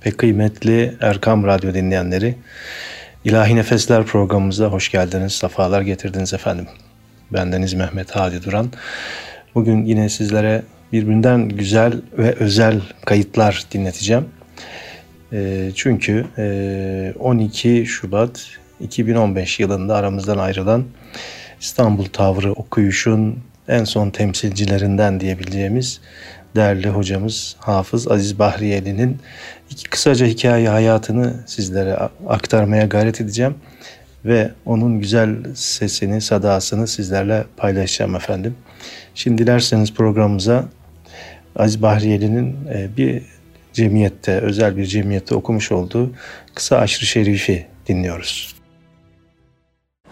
Pek kıymetli Erkam Radyo dinleyenleri, İlahi Nefesler programımıza hoş geldiniz, sefalar getirdiniz efendim. Bendeniz Mehmet Hadi Duran. Bugün yine sizlere birbirinden güzel ve özel kayıtlar dinleteceğim. E, çünkü e, 12 Şubat 2015 yılında aramızdan ayrılan İstanbul Tavrı okuyuşun en son temsilcilerinden diyebileceğimiz değerli hocamız Hafız Aziz Bahriyeli'nin kısaca hikaye hayatını sizlere aktarmaya gayret edeceğim ve onun güzel sesini, sadasını sizlerle paylaşacağım efendim. Şimdi dilerseniz programımıza Aziz Bahriyeli'nin e, bir cemiyette, özel bir cemiyette okumuş olduğu kısa aşırı şerifi dinliyoruz.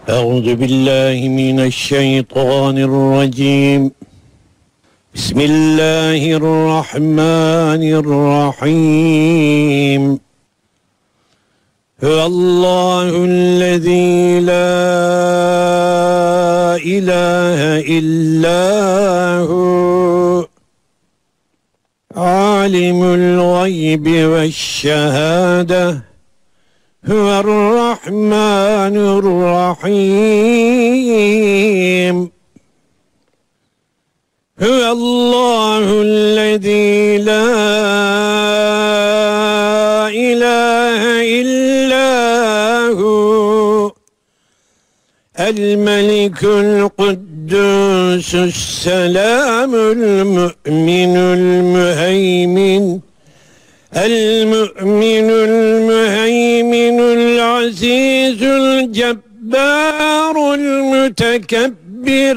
Euzu billahi mineşşeytanirracim. بسم الله الرحمن الرحيم. هو الله الذي لا إله إلا هو. عالم الغيب والشهادة. هو الرحمن الرحيم. هو الله الذي لا إله إلا هو. الملك القدوس السلام المؤمن المهيمن. المؤمن المهيمن العزيز الجبار المتكبر.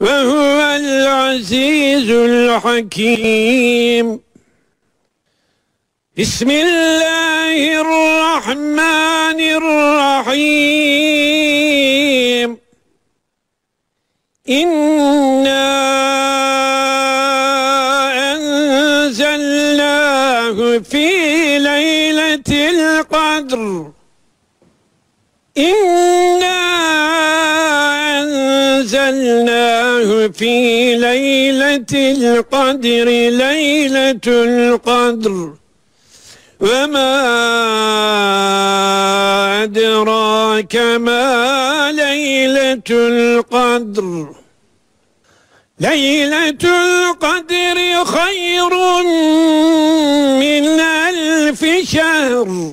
وهو العزيز الحكيم. بسم الله الرحمن الرحيم. إنا أنزلناه في ليلة القدر. إنا أنزلناه في ليلة القدر ليلة القدر. وما أدراك ما ليلة القدر. ليلة القدر خير من ألف شهر.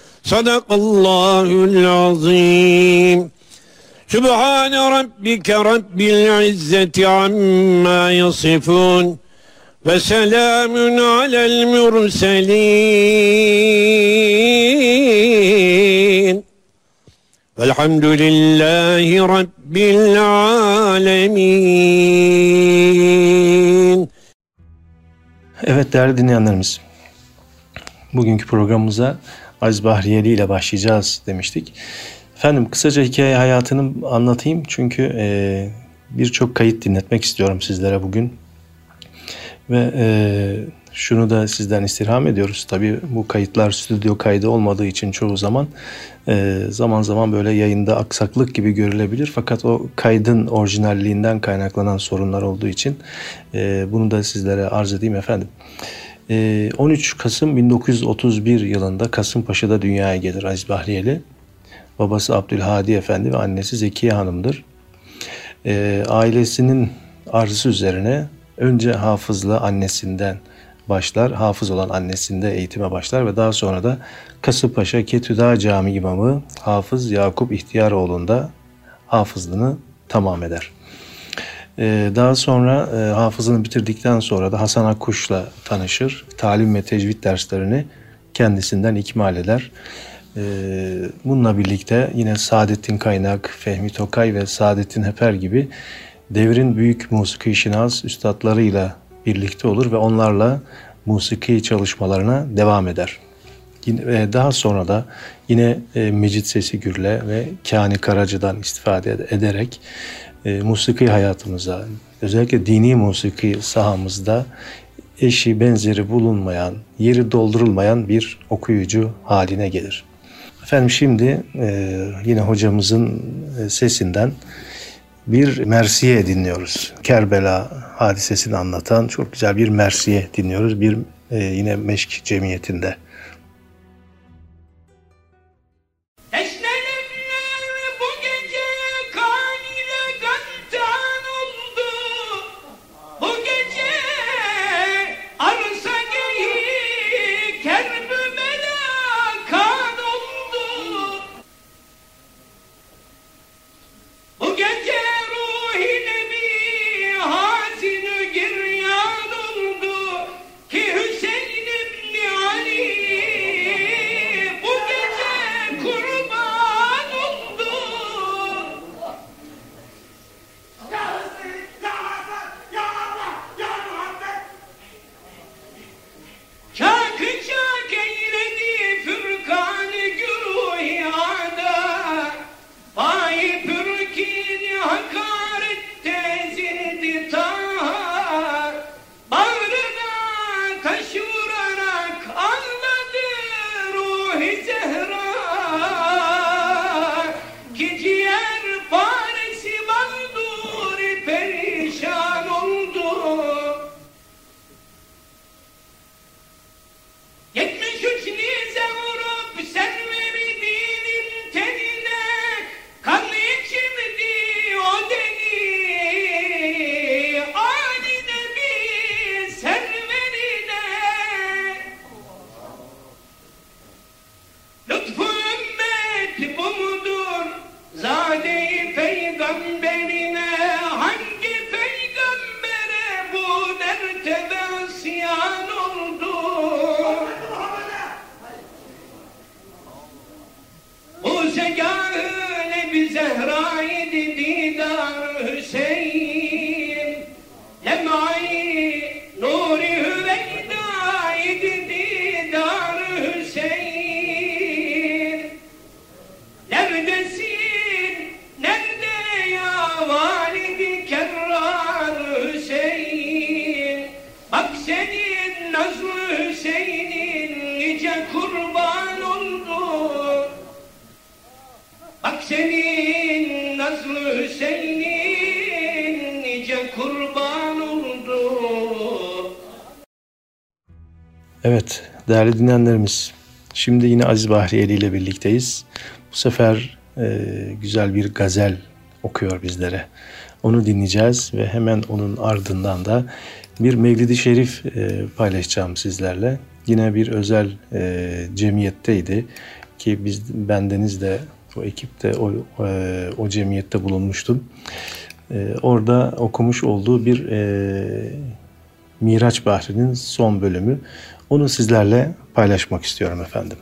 Sadakallahul azim. Sübhane rabbike rabbil izzeti amma yasifun. Ve selamun alel mürselin. Velhamdülillahi rabbil alemin. Evet değerli dinleyenlerimiz, bugünkü programımıza Aziz Bahriyeli ile başlayacağız demiştik. Efendim kısaca hikaye hayatını anlatayım çünkü e, birçok kayıt dinletmek istiyorum sizlere bugün. Ve e, şunu da sizden istirham ediyoruz. Tabii bu kayıtlar stüdyo kaydı olmadığı için çoğu zaman e, zaman zaman böyle yayında aksaklık gibi görülebilir. Fakat o kaydın orijinalliğinden kaynaklanan sorunlar olduğu için e, bunu da sizlere arz edeyim efendim. 13 Kasım 1931 yılında Kasımpaşa'da dünyaya gelir Aziz Bahriyeli. Babası Abdülhadi Efendi ve annesi Zekiye Hanım'dır. ailesinin arzusu üzerine önce hafızla annesinden başlar. Hafız olan annesinde eğitime başlar ve daha sonra da Kasımpaşa Ketüda Cami imamı Hafız Yakup İhtiyaroğlu'nda hafızlığını tamam eder. Ee, daha sonra e, hafızını bitirdikten sonra da Hasan Akkuş'la tanışır. Talim ve tecvid derslerini kendisinden ikmal eder. Ee, bununla birlikte yine Saadettin Kaynak, Fehmi Tokay ve Saadettin Heper gibi devrin büyük musiki şinas üstadlarıyla birlikte olur ve onlarla musiki çalışmalarına devam eder. Yine, daha sonra da yine e, Mecit Sesi Gürle ve Kani Karacı'dan istifade ederek e, musiki hayatımıza, özellikle dini musiki sahamızda eşi benzeri bulunmayan, yeri doldurulmayan bir okuyucu haline gelir. Efendim şimdi e, yine hocamızın e, sesinden bir Mersiye dinliyoruz. Kerbela hadisesini anlatan çok güzel bir Mersiye dinliyoruz. Bir e, yine Meşk Cemiyeti'nde. sing. Evet değerli dinleyenlerimiz şimdi yine Aziz Bahriyeli ile birlikteyiz. Bu sefer e, güzel bir gazel okuyor bizlere. Onu dinleyeceğiz ve hemen onun ardından da bir Mevlid-i Şerif e, paylaşacağım sizlerle. Yine bir özel e, cemiyetteydi ki biz bendeniz de o ekipte o, e, o cemiyette bulunmuştum. E, orada okumuş olduğu bir e, Miraç Bahri'nin son bölümü. Onu sizlerle paylaşmak istiyorum efendim.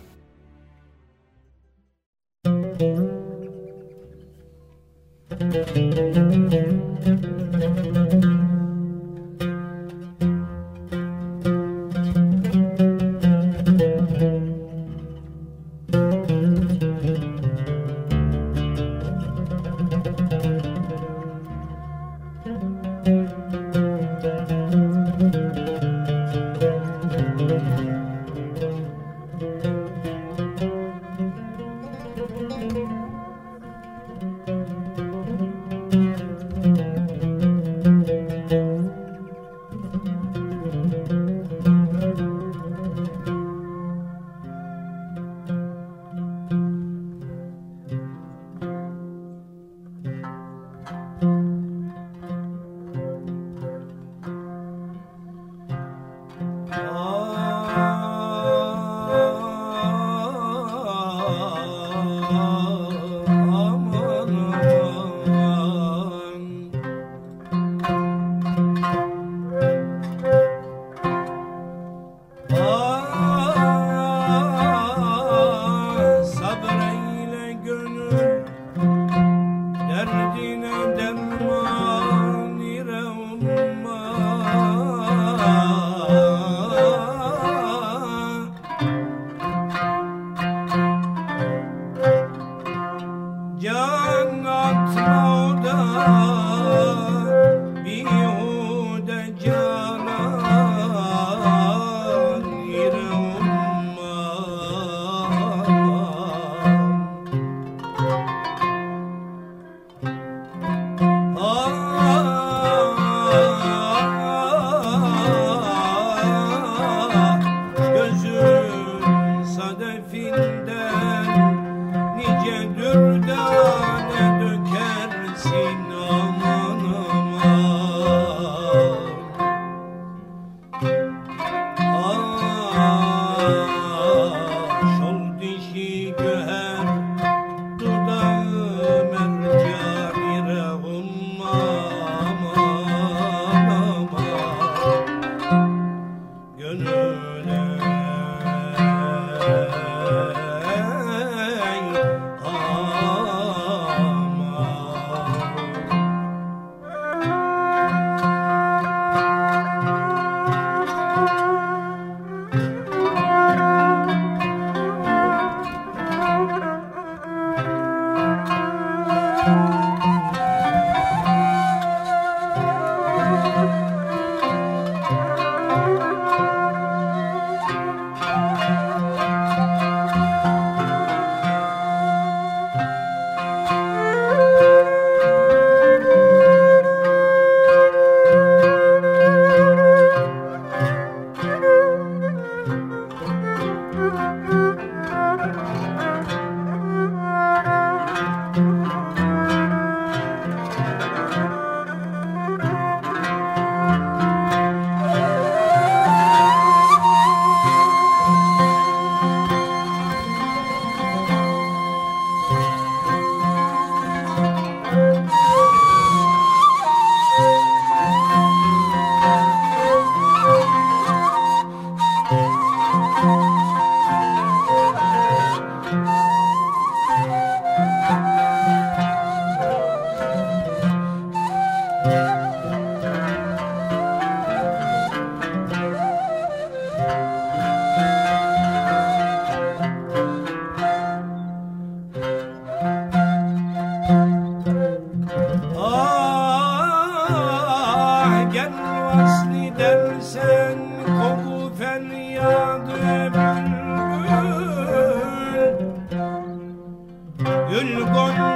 Gül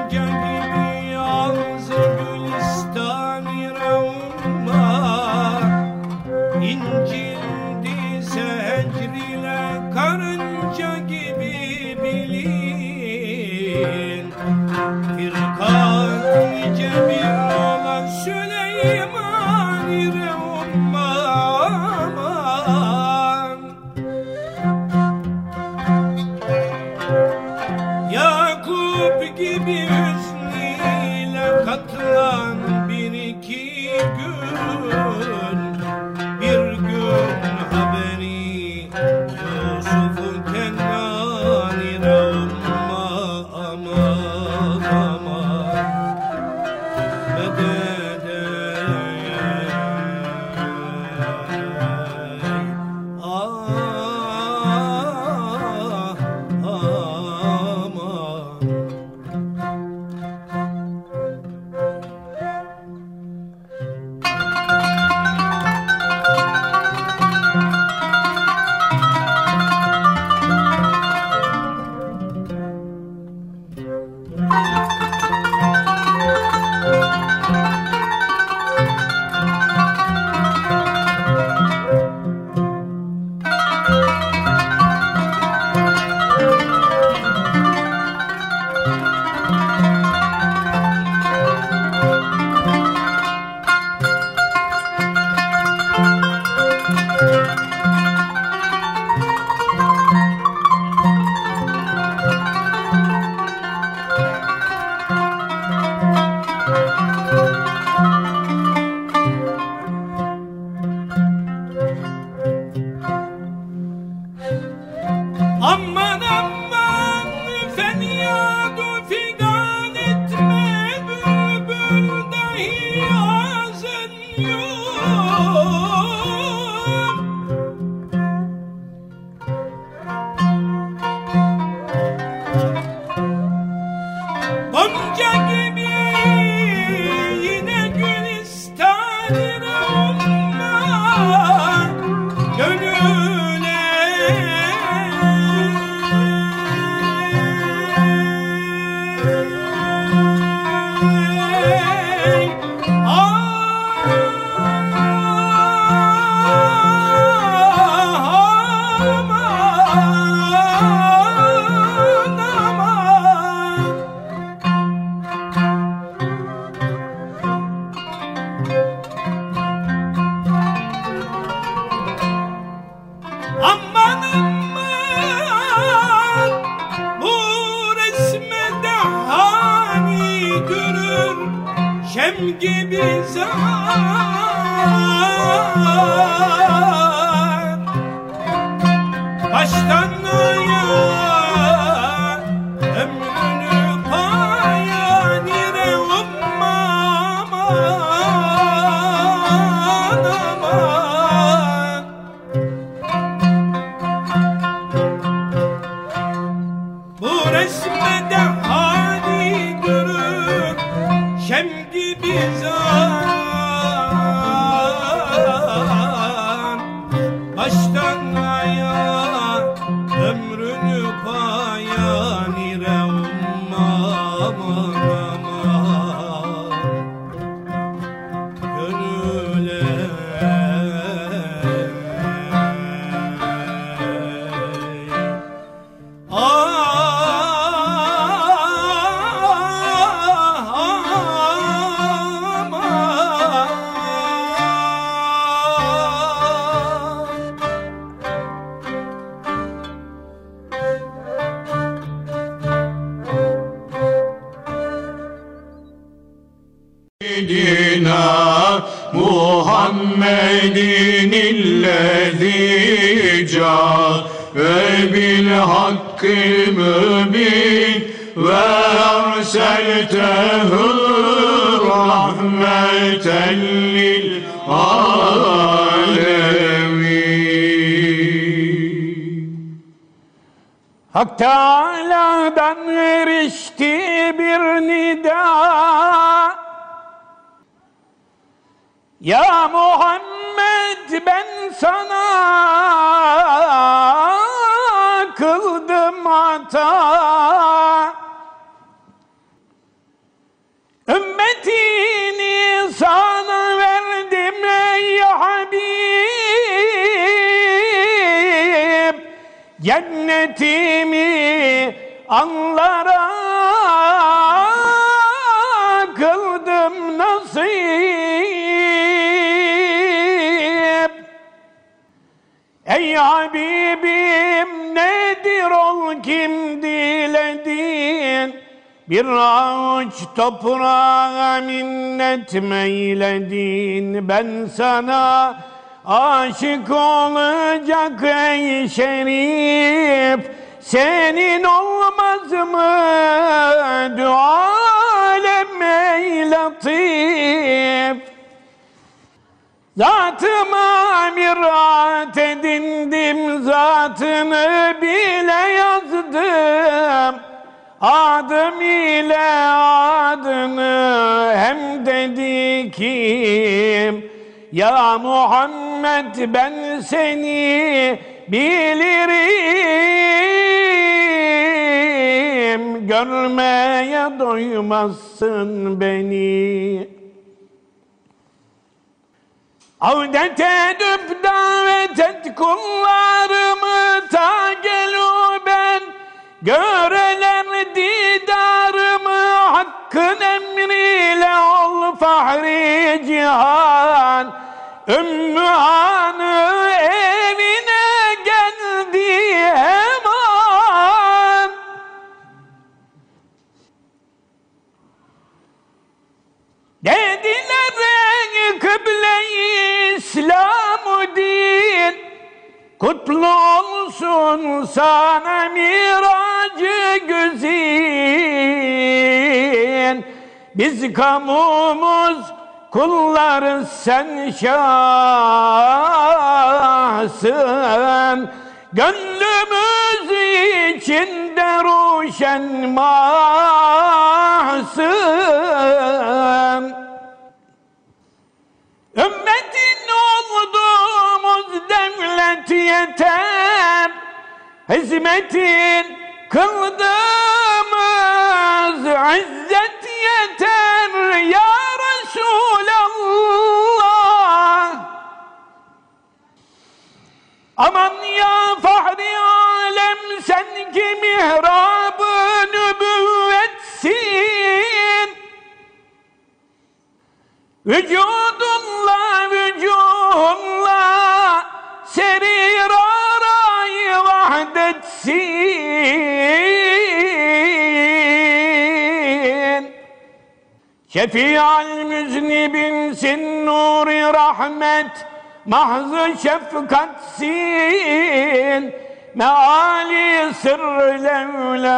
aman Hak Teâlâ'dan erişti bir nida. Ya Muhammed ben sana Cennetimi anlara kıldım nasip. Ey Habibim nedir ol kim diledin? Bir avuç toprağa minnet meyledin. Ben sana aşık olacak ey şerif Senin olmaz mı dualem ey latif Zatıma mirat edindim, zatını bile yazdım. Adım ile adını hem dedi kim? Ya Muhammed ben seni bilirim. Görmeye doymazsın beni. Avdet edip davet et kullarımı ta gelu ben Göreler didarımı hakkın emriyle ol fahri cihan. Ümmü Hanı evine geldi hemen Dediler kıble-i İslam din Kutlu olsun sana miracı güzin. Biz kamumuz kulları sen şahsın. Gönlümüz içinde ruşen mahsın. Olduğumuz devlet yeter Hizmetin kıldığımız izzet yeter Ya Resulallah. Aman ya fahri alem sen ki mihrabı nübüvvetsin. Vücudunla Şefi'al müznibinsin nuri rahmet Mahzı şefkatsin Meali sırrı levlak.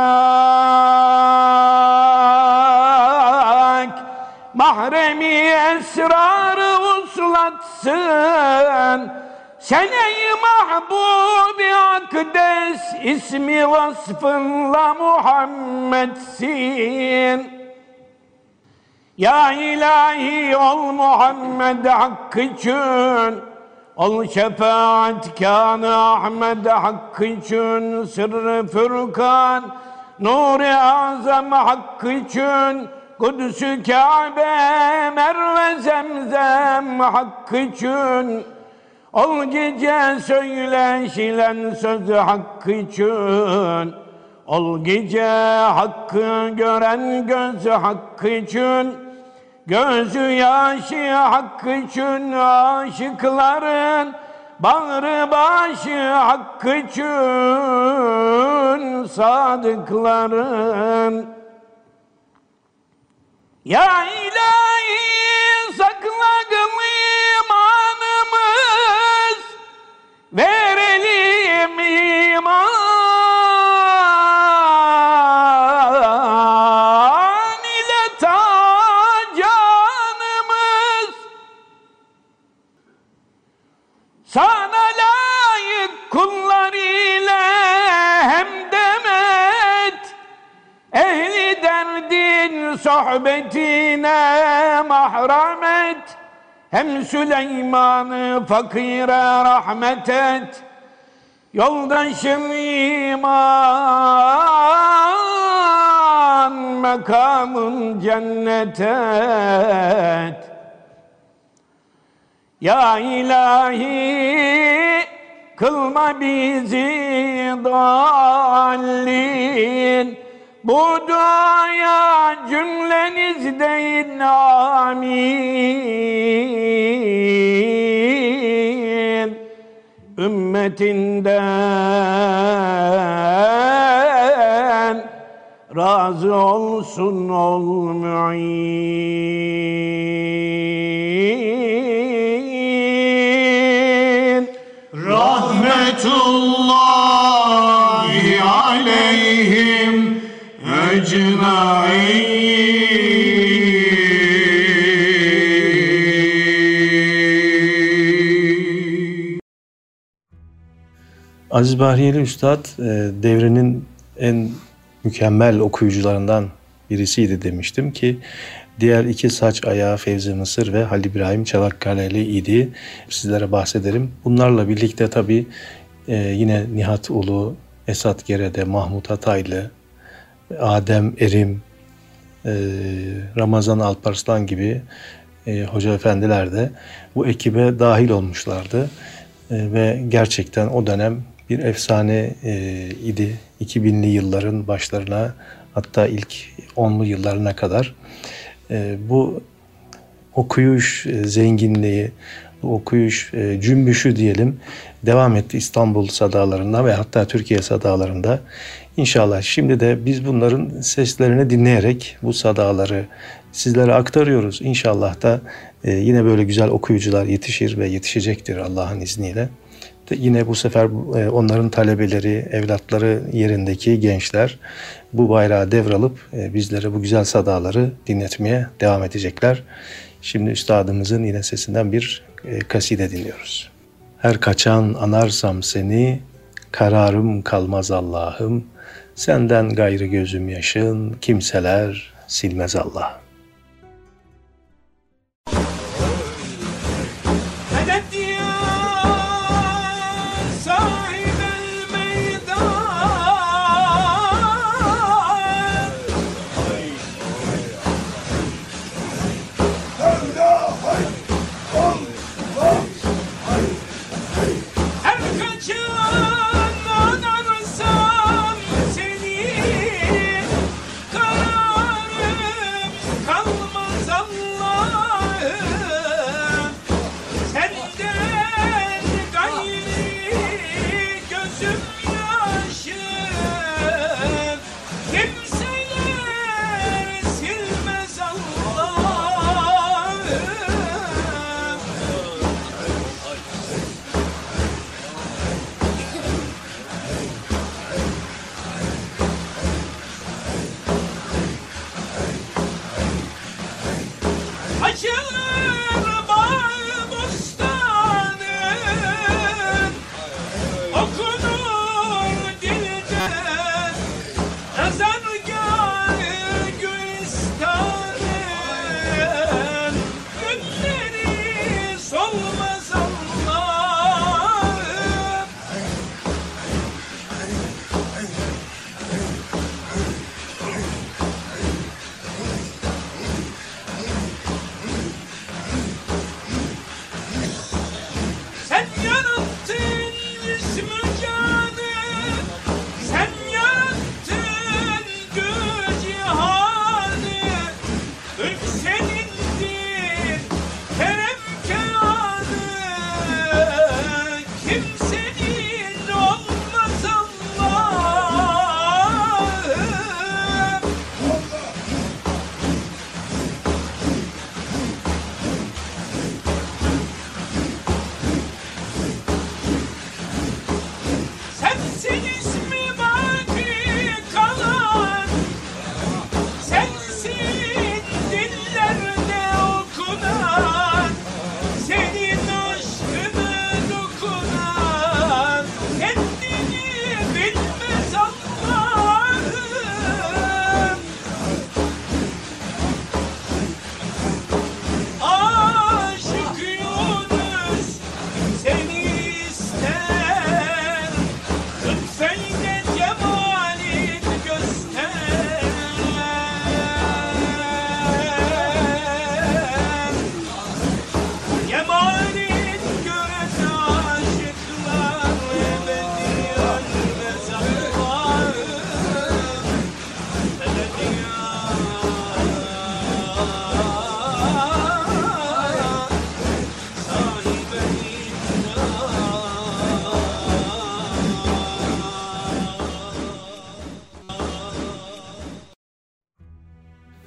Mahremi esrarı uslatsın Sen ey mahbubi akdes ismi vasfınla Muhammedsin ya ilahi ol Muhammed hakkı için Ol şefaatkanı Ahmed hakkı için Sırrı Furkan Nuri Azam hakkı için Kudüs-ü Kabe Merve Zemzem hakkı için. Ol gece söyleşilen söz hakkı için Ol gece hakkı gören göz hakkı için Gözü yaşı hakkı için aşıkların Bağrı başı hakkı için sadıkların. Ya ilahi Hem Süleyman'ı fakire rahmet et. Yoldaşım iman Mekamın cennet et. Ya ilahi kılma bizi dallin Bu duaya cümleniz deyin amin. Ümmetinden razı olsun ol mu'in Rahmetullahi Aziz Bahriyeli Üstad e, devrinin en mükemmel okuyucularından birisiydi demiştim ki diğer iki saç ayağı Fevzi Mısır ve Halil İbrahim Çanakkale'li idi. Sizlere bahsederim. Bunlarla birlikte tabi yine Nihat Ulu, Esat Gerede, Mahmut Hataylı, Adem Erim, e, Ramazan Alparslan gibi e, hoca efendiler de bu ekibe dahil olmuşlardı. E, ve gerçekten o dönem bir efsane idi. 2000'li yılların başlarına hatta ilk 10'lu yıllarına kadar bu okuyuş zenginliği, okuyuş cümbüşü diyelim devam etti İstanbul sadalarında ve hatta Türkiye sadalarında. İnşallah şimdi de biz bunların seslerini dinleyerek bu sadaları sizlere aktarıyoruz. İnşallah da e, yine böyle güzel okuyucular yetişir ve yetişecektir Allah'ın izniyle. De yine bu sefer e, onların talebeleri, evlatları yerindeki gençler bu bayrağı devralıp e, bizlere bu güzel sadaları dinletmeye devam edecekler. Şimdi üstadımızın yine sesinden bir kaside dinliyoruz. Her kaçan anarsam seni, kararım kalmaz Allah'ım. Senden gayrı gözüm yaşın, kimseler silmez Allah.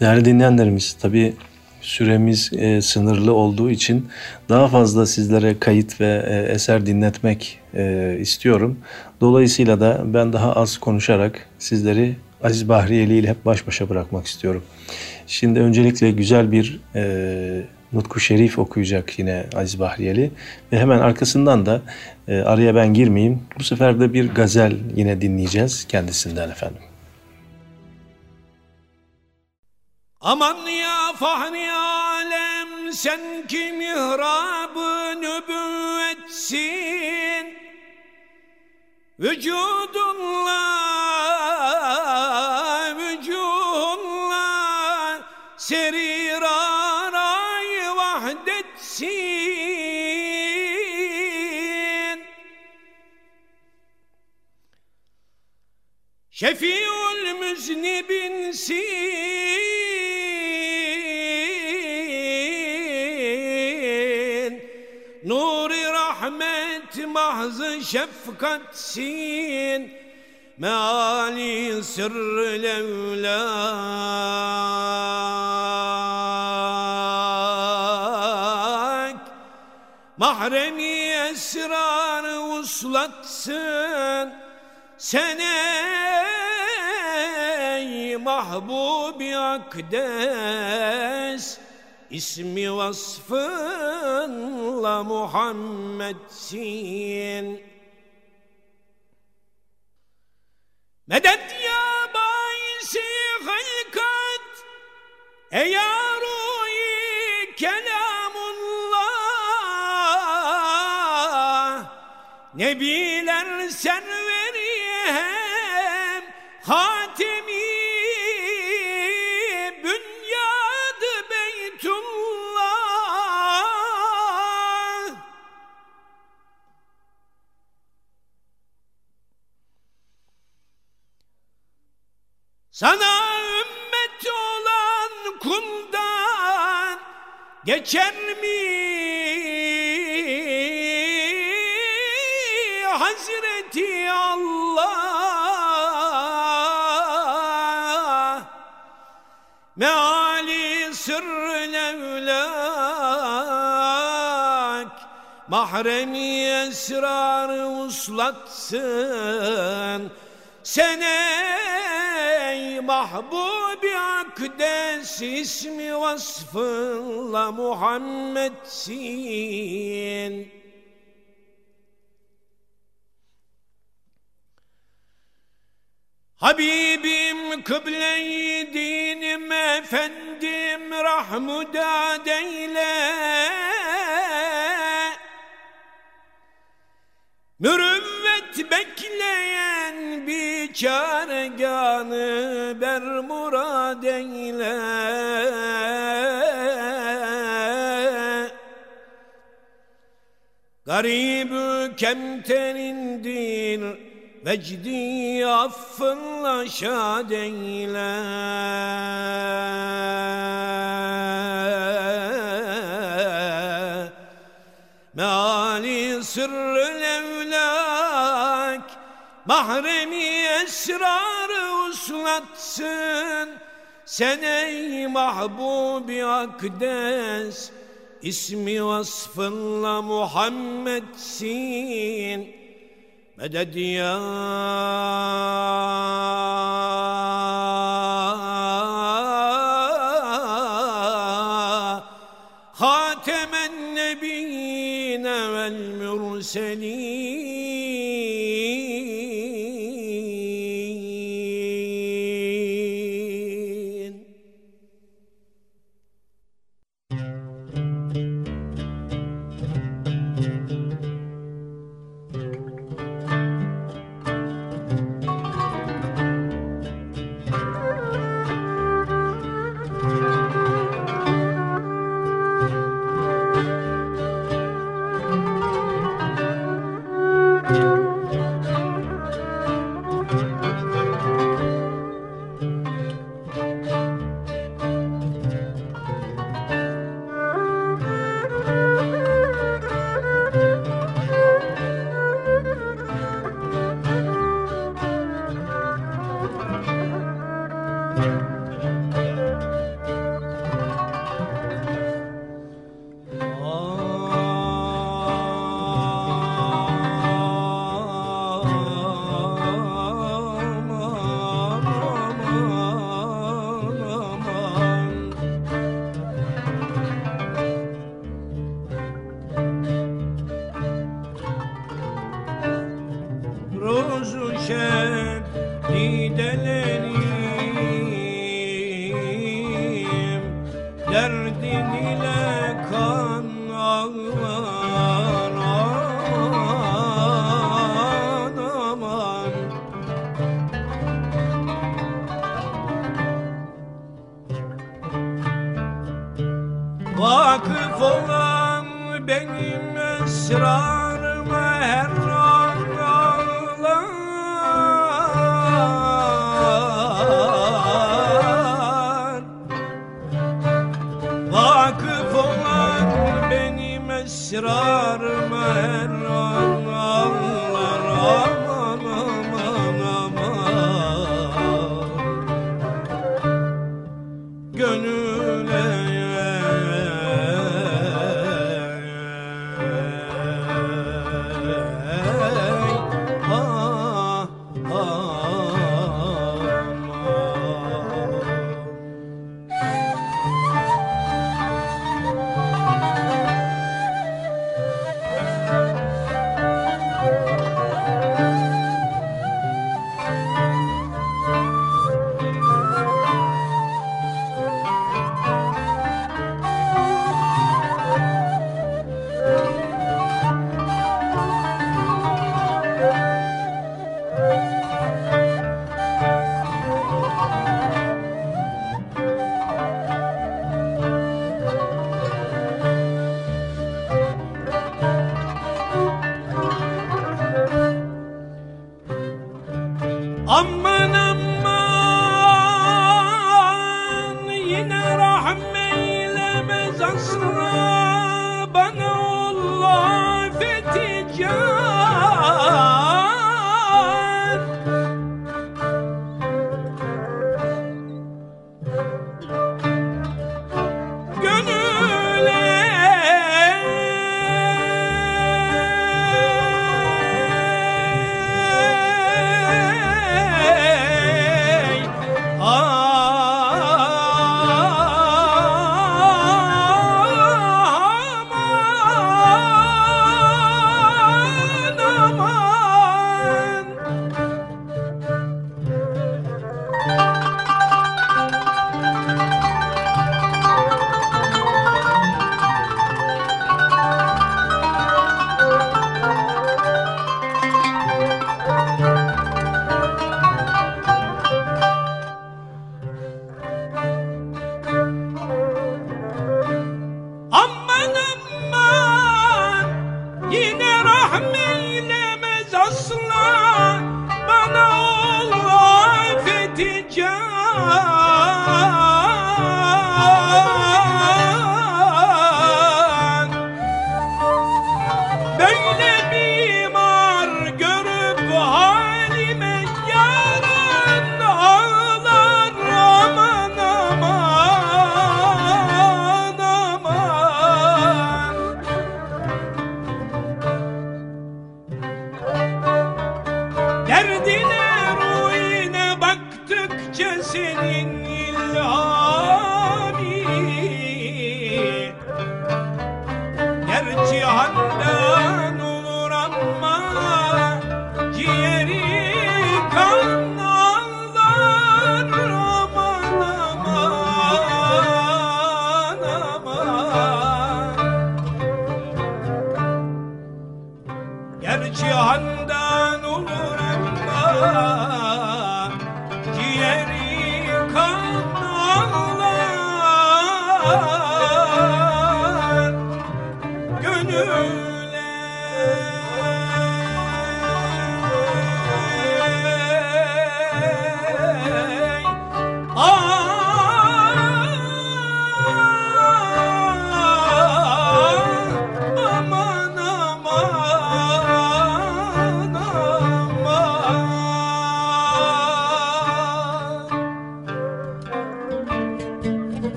Değerli dinleyenlerimiz tabii süremiz e, sınırlı olduğu için daha fazla sizlere kayıt ve e, eser dinletmek e, istiyorum. Dolayısıyla da ben daha az konuşarak sizleri Aziz Bahriyeli ile hep baş başa bırakmak istiyorum. Şimdi öncelikle güzel bir e, Nutku Şerif okuyacak yine Aziz Bahriyeli ve hemen arkasından da e, araya ben girmeyeyim. Bu sefer de bir gazel yine dinleyeceğiz kendisinden efendim. Aman ya fahri alem sen ki mihrabı nübüvvetsin. Vücudunla vücudunla serir aray vahdetsin. Şefiül müznibinsin mahzı şefkatsin Meali sırrı levlak Mahremi esrarı uslatsın Sen ey mahbubi akdes ismi vasfınla Muhammedsin. Medet ya baisi hılkat Ey ruhi kelamullah Nebiler serveri hem Sana ümmet olan kuldan geçer mi? Hazreti Allah Meali sırrı levlak Mahremi esrarı uslatsın Sen ey mahbubi akdes ismi vasfınla Muhammedsin? Habibim kıble-i dinim efendim rahmudad eyle Mürüvvet bekleyen bir çareganı bermurad eyle. Garibü kemterindir Vecdi affınla şad eyle. Meali sırrı Mahremi esrarı uslatsın. Sen ey mahbubi akdes ismi vasfınla Muhammedsin Meded ya Hatemen nebiyyine vel murselin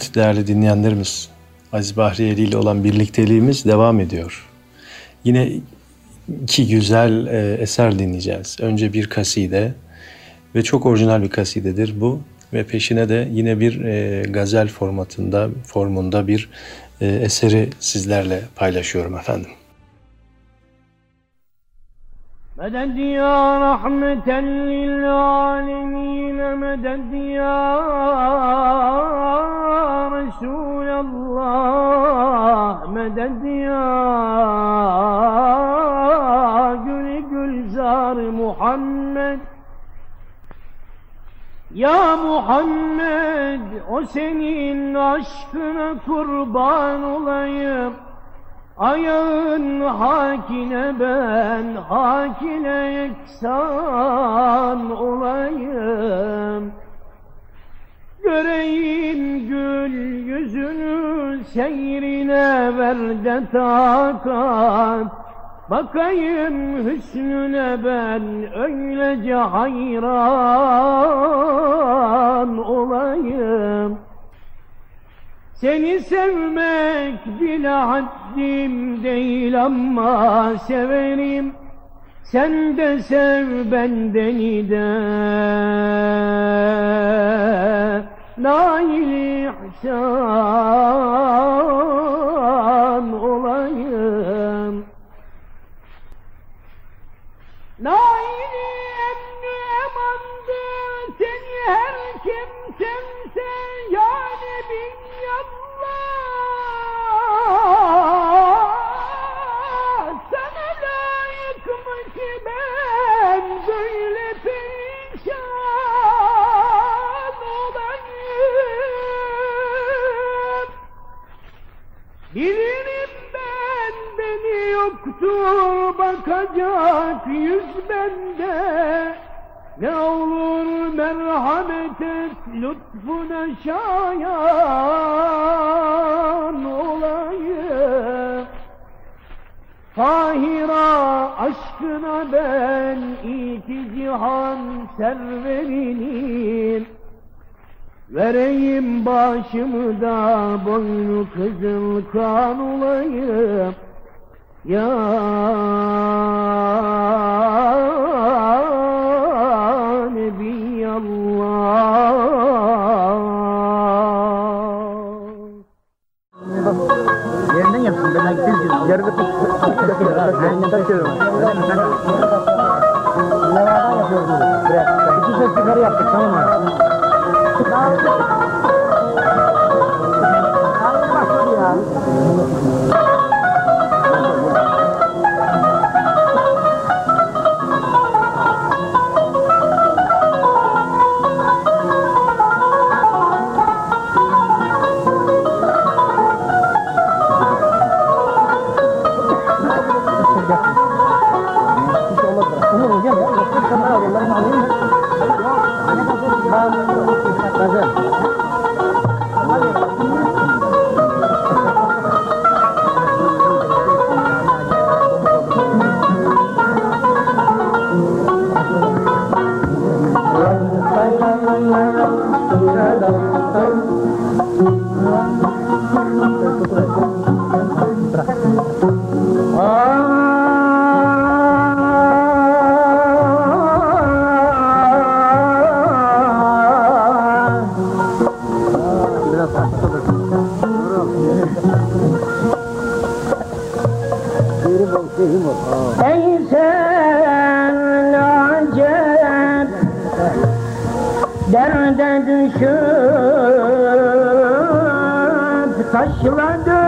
Evet değerli dinleyenlerimiz, Aziz Bahriyeli ile olan birlikteliğimiz devam ediyor. Yine iki güzel e, eser dinleyeceğiz. Önce bir kaside ve çok orijinal bir kasidedir bu ve peşine de yine bir e, gazel formatında formunda bir e, eseri sizlerle paylaşıyorum efendim. مدد يا رحمة للعالمين مدد يا رسول الله مدد يا gül gülzar Muhammed Ya Muhammed o senin aşkına kurban olayım Ayağın hakine ben hakine yeksan olayım Göreyim gül yüzünü seyrine ver de takat. Bakayım hüsnüne ben öylece hayran olayım. Seni sevmek bile haddim değil ama severim. Sen de sev bendeni de Nail ihsan olayım. Naili emni emandı seni her kim sevse yani bin Bilirim ben beni yoktur bakacak yüz bende. Ne olur merhamet et lütfuna şayan olayım. Tahira aşkına ben iki cihan serverinin Vereyim başımı da boynu kızıl kan olayım Ya Nebiyallah Yerinden yapsın. Ben gideriz diyorum. Yarın da Aynen takıyorum. Öyle mi? Nelerden yapıyoruz bunu? Biraz. İki ses yukarı yaptık tamam mı? Başladı ya. Derde düşüp taşla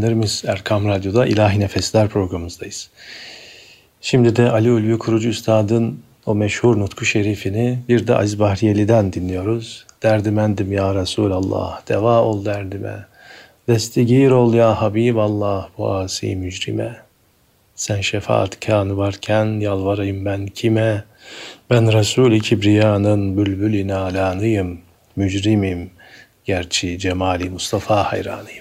dinleyenlerimiz Erkam Radyo'da İlahi Nefesler programımızdayız. Şimdi de Ali Ulvi Kurucu Üstad'ın o meşhur nutku şerifini bir de Aziz Bahriyeli'den dinliyoruz. Derdimendim ya Resulallah, deva ol derdime. Destigir ol ya Habiballah bu asi mücrime. Sen şefaat kanı varken yalvarayım ben kime? Ben Resul-i Kibriya'nın bülbül-i nalanıyım, mücrimim. Gerçi cemali Mustafa hayranıyım.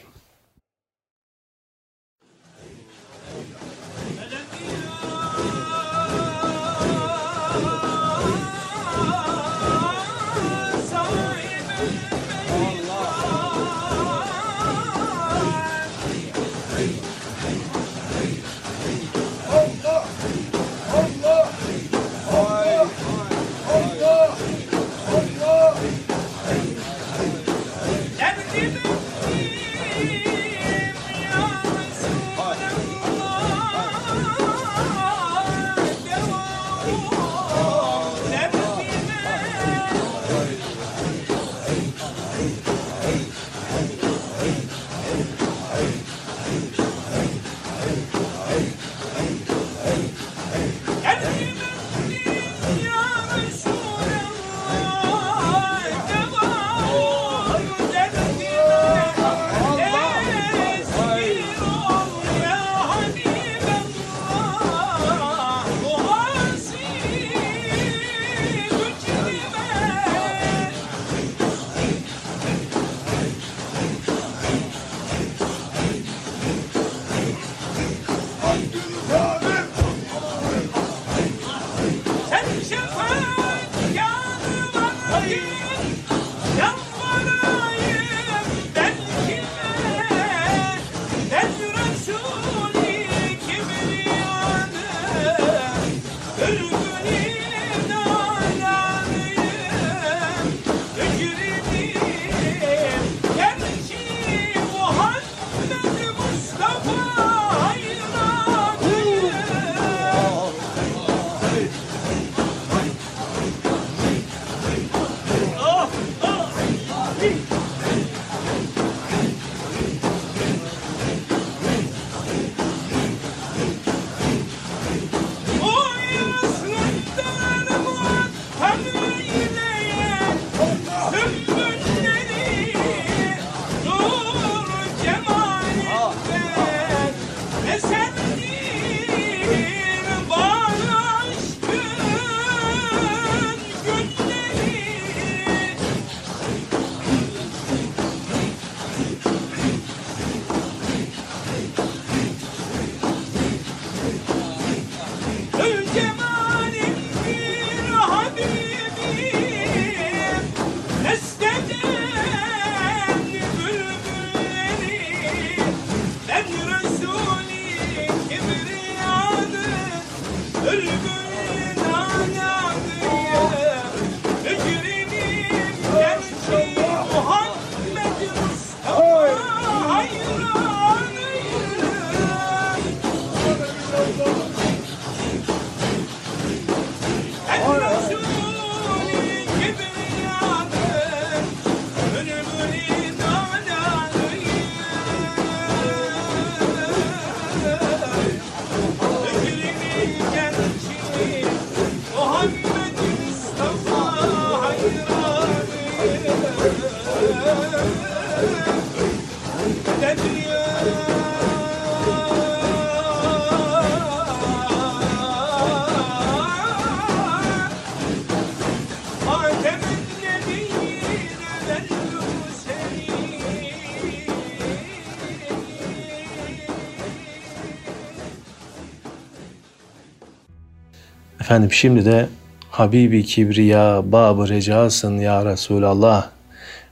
Efendim şimdi de Habibi Kibriya, Bab-ı Recasın Ya Resulallah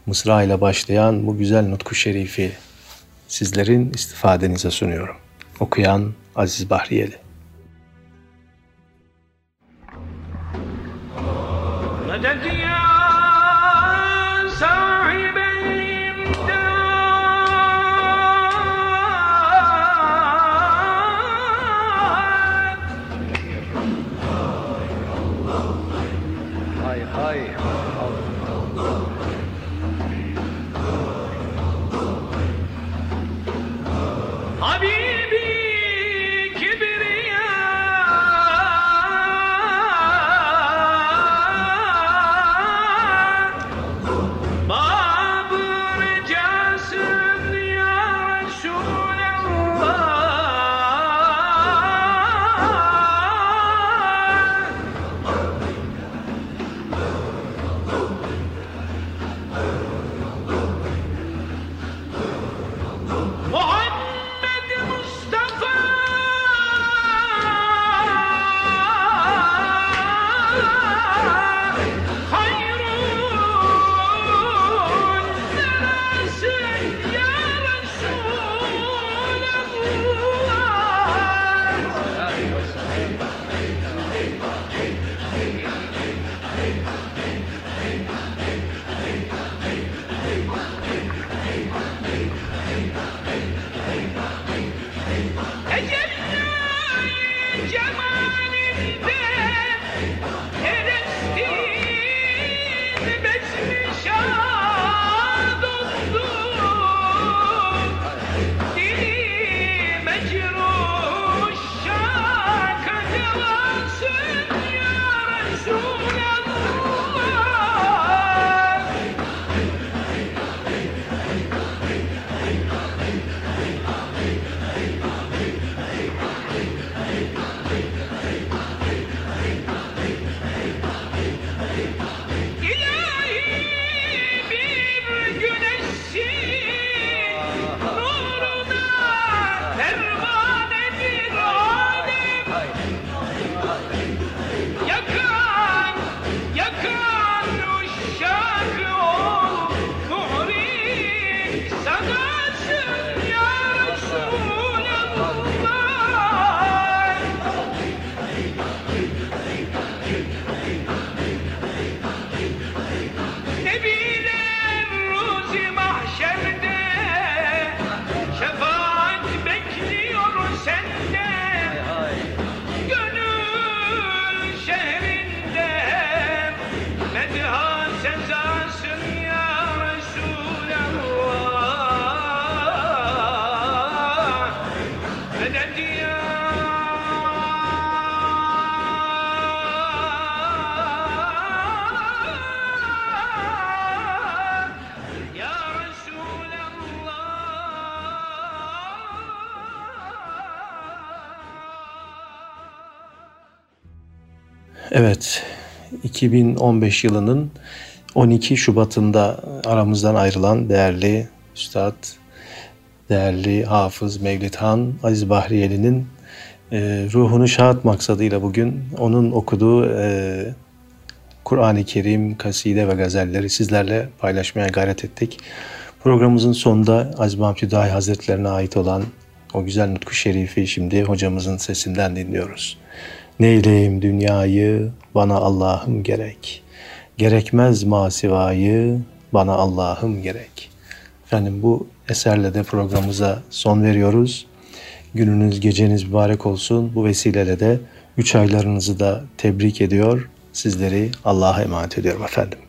Mısra ile başlayan bu güzel nutku şerifi sizlerin istifadenize sunuyorum. Okuyan Aziz Bahriyeli. Medeniyet Evet, 2015 yılının 12 Şubat'ında aramızdan ayrılan değerli Üstad, değerli Hafız Mevlid Han Aziz Bahriyeli'nin e, ruhunu şahat maksadıyla bugün onun okuduğu e, Kur'an-ı Kerim, kaside ve gazelleri sizlerle paylaşmaya gayret ettik. Programımızın sonunda Aziz Mahmut Hazretlerine ait olan o güzel nutku şerifi şimdi hocamızın sesinden dinliyoruz. Neyleyim dünyayı, bana Allah'ım gerek. Gerekmez masivayı, bana Allah'ım gerek. Efendim bu eserle de programımıza son veriyoruz. Gününüz, geceniz mübarek olsun. Bu vesileyle de üç aylarınızı da tebrik ediyor. Sizleri Allah'a emanet ediyorum efendim.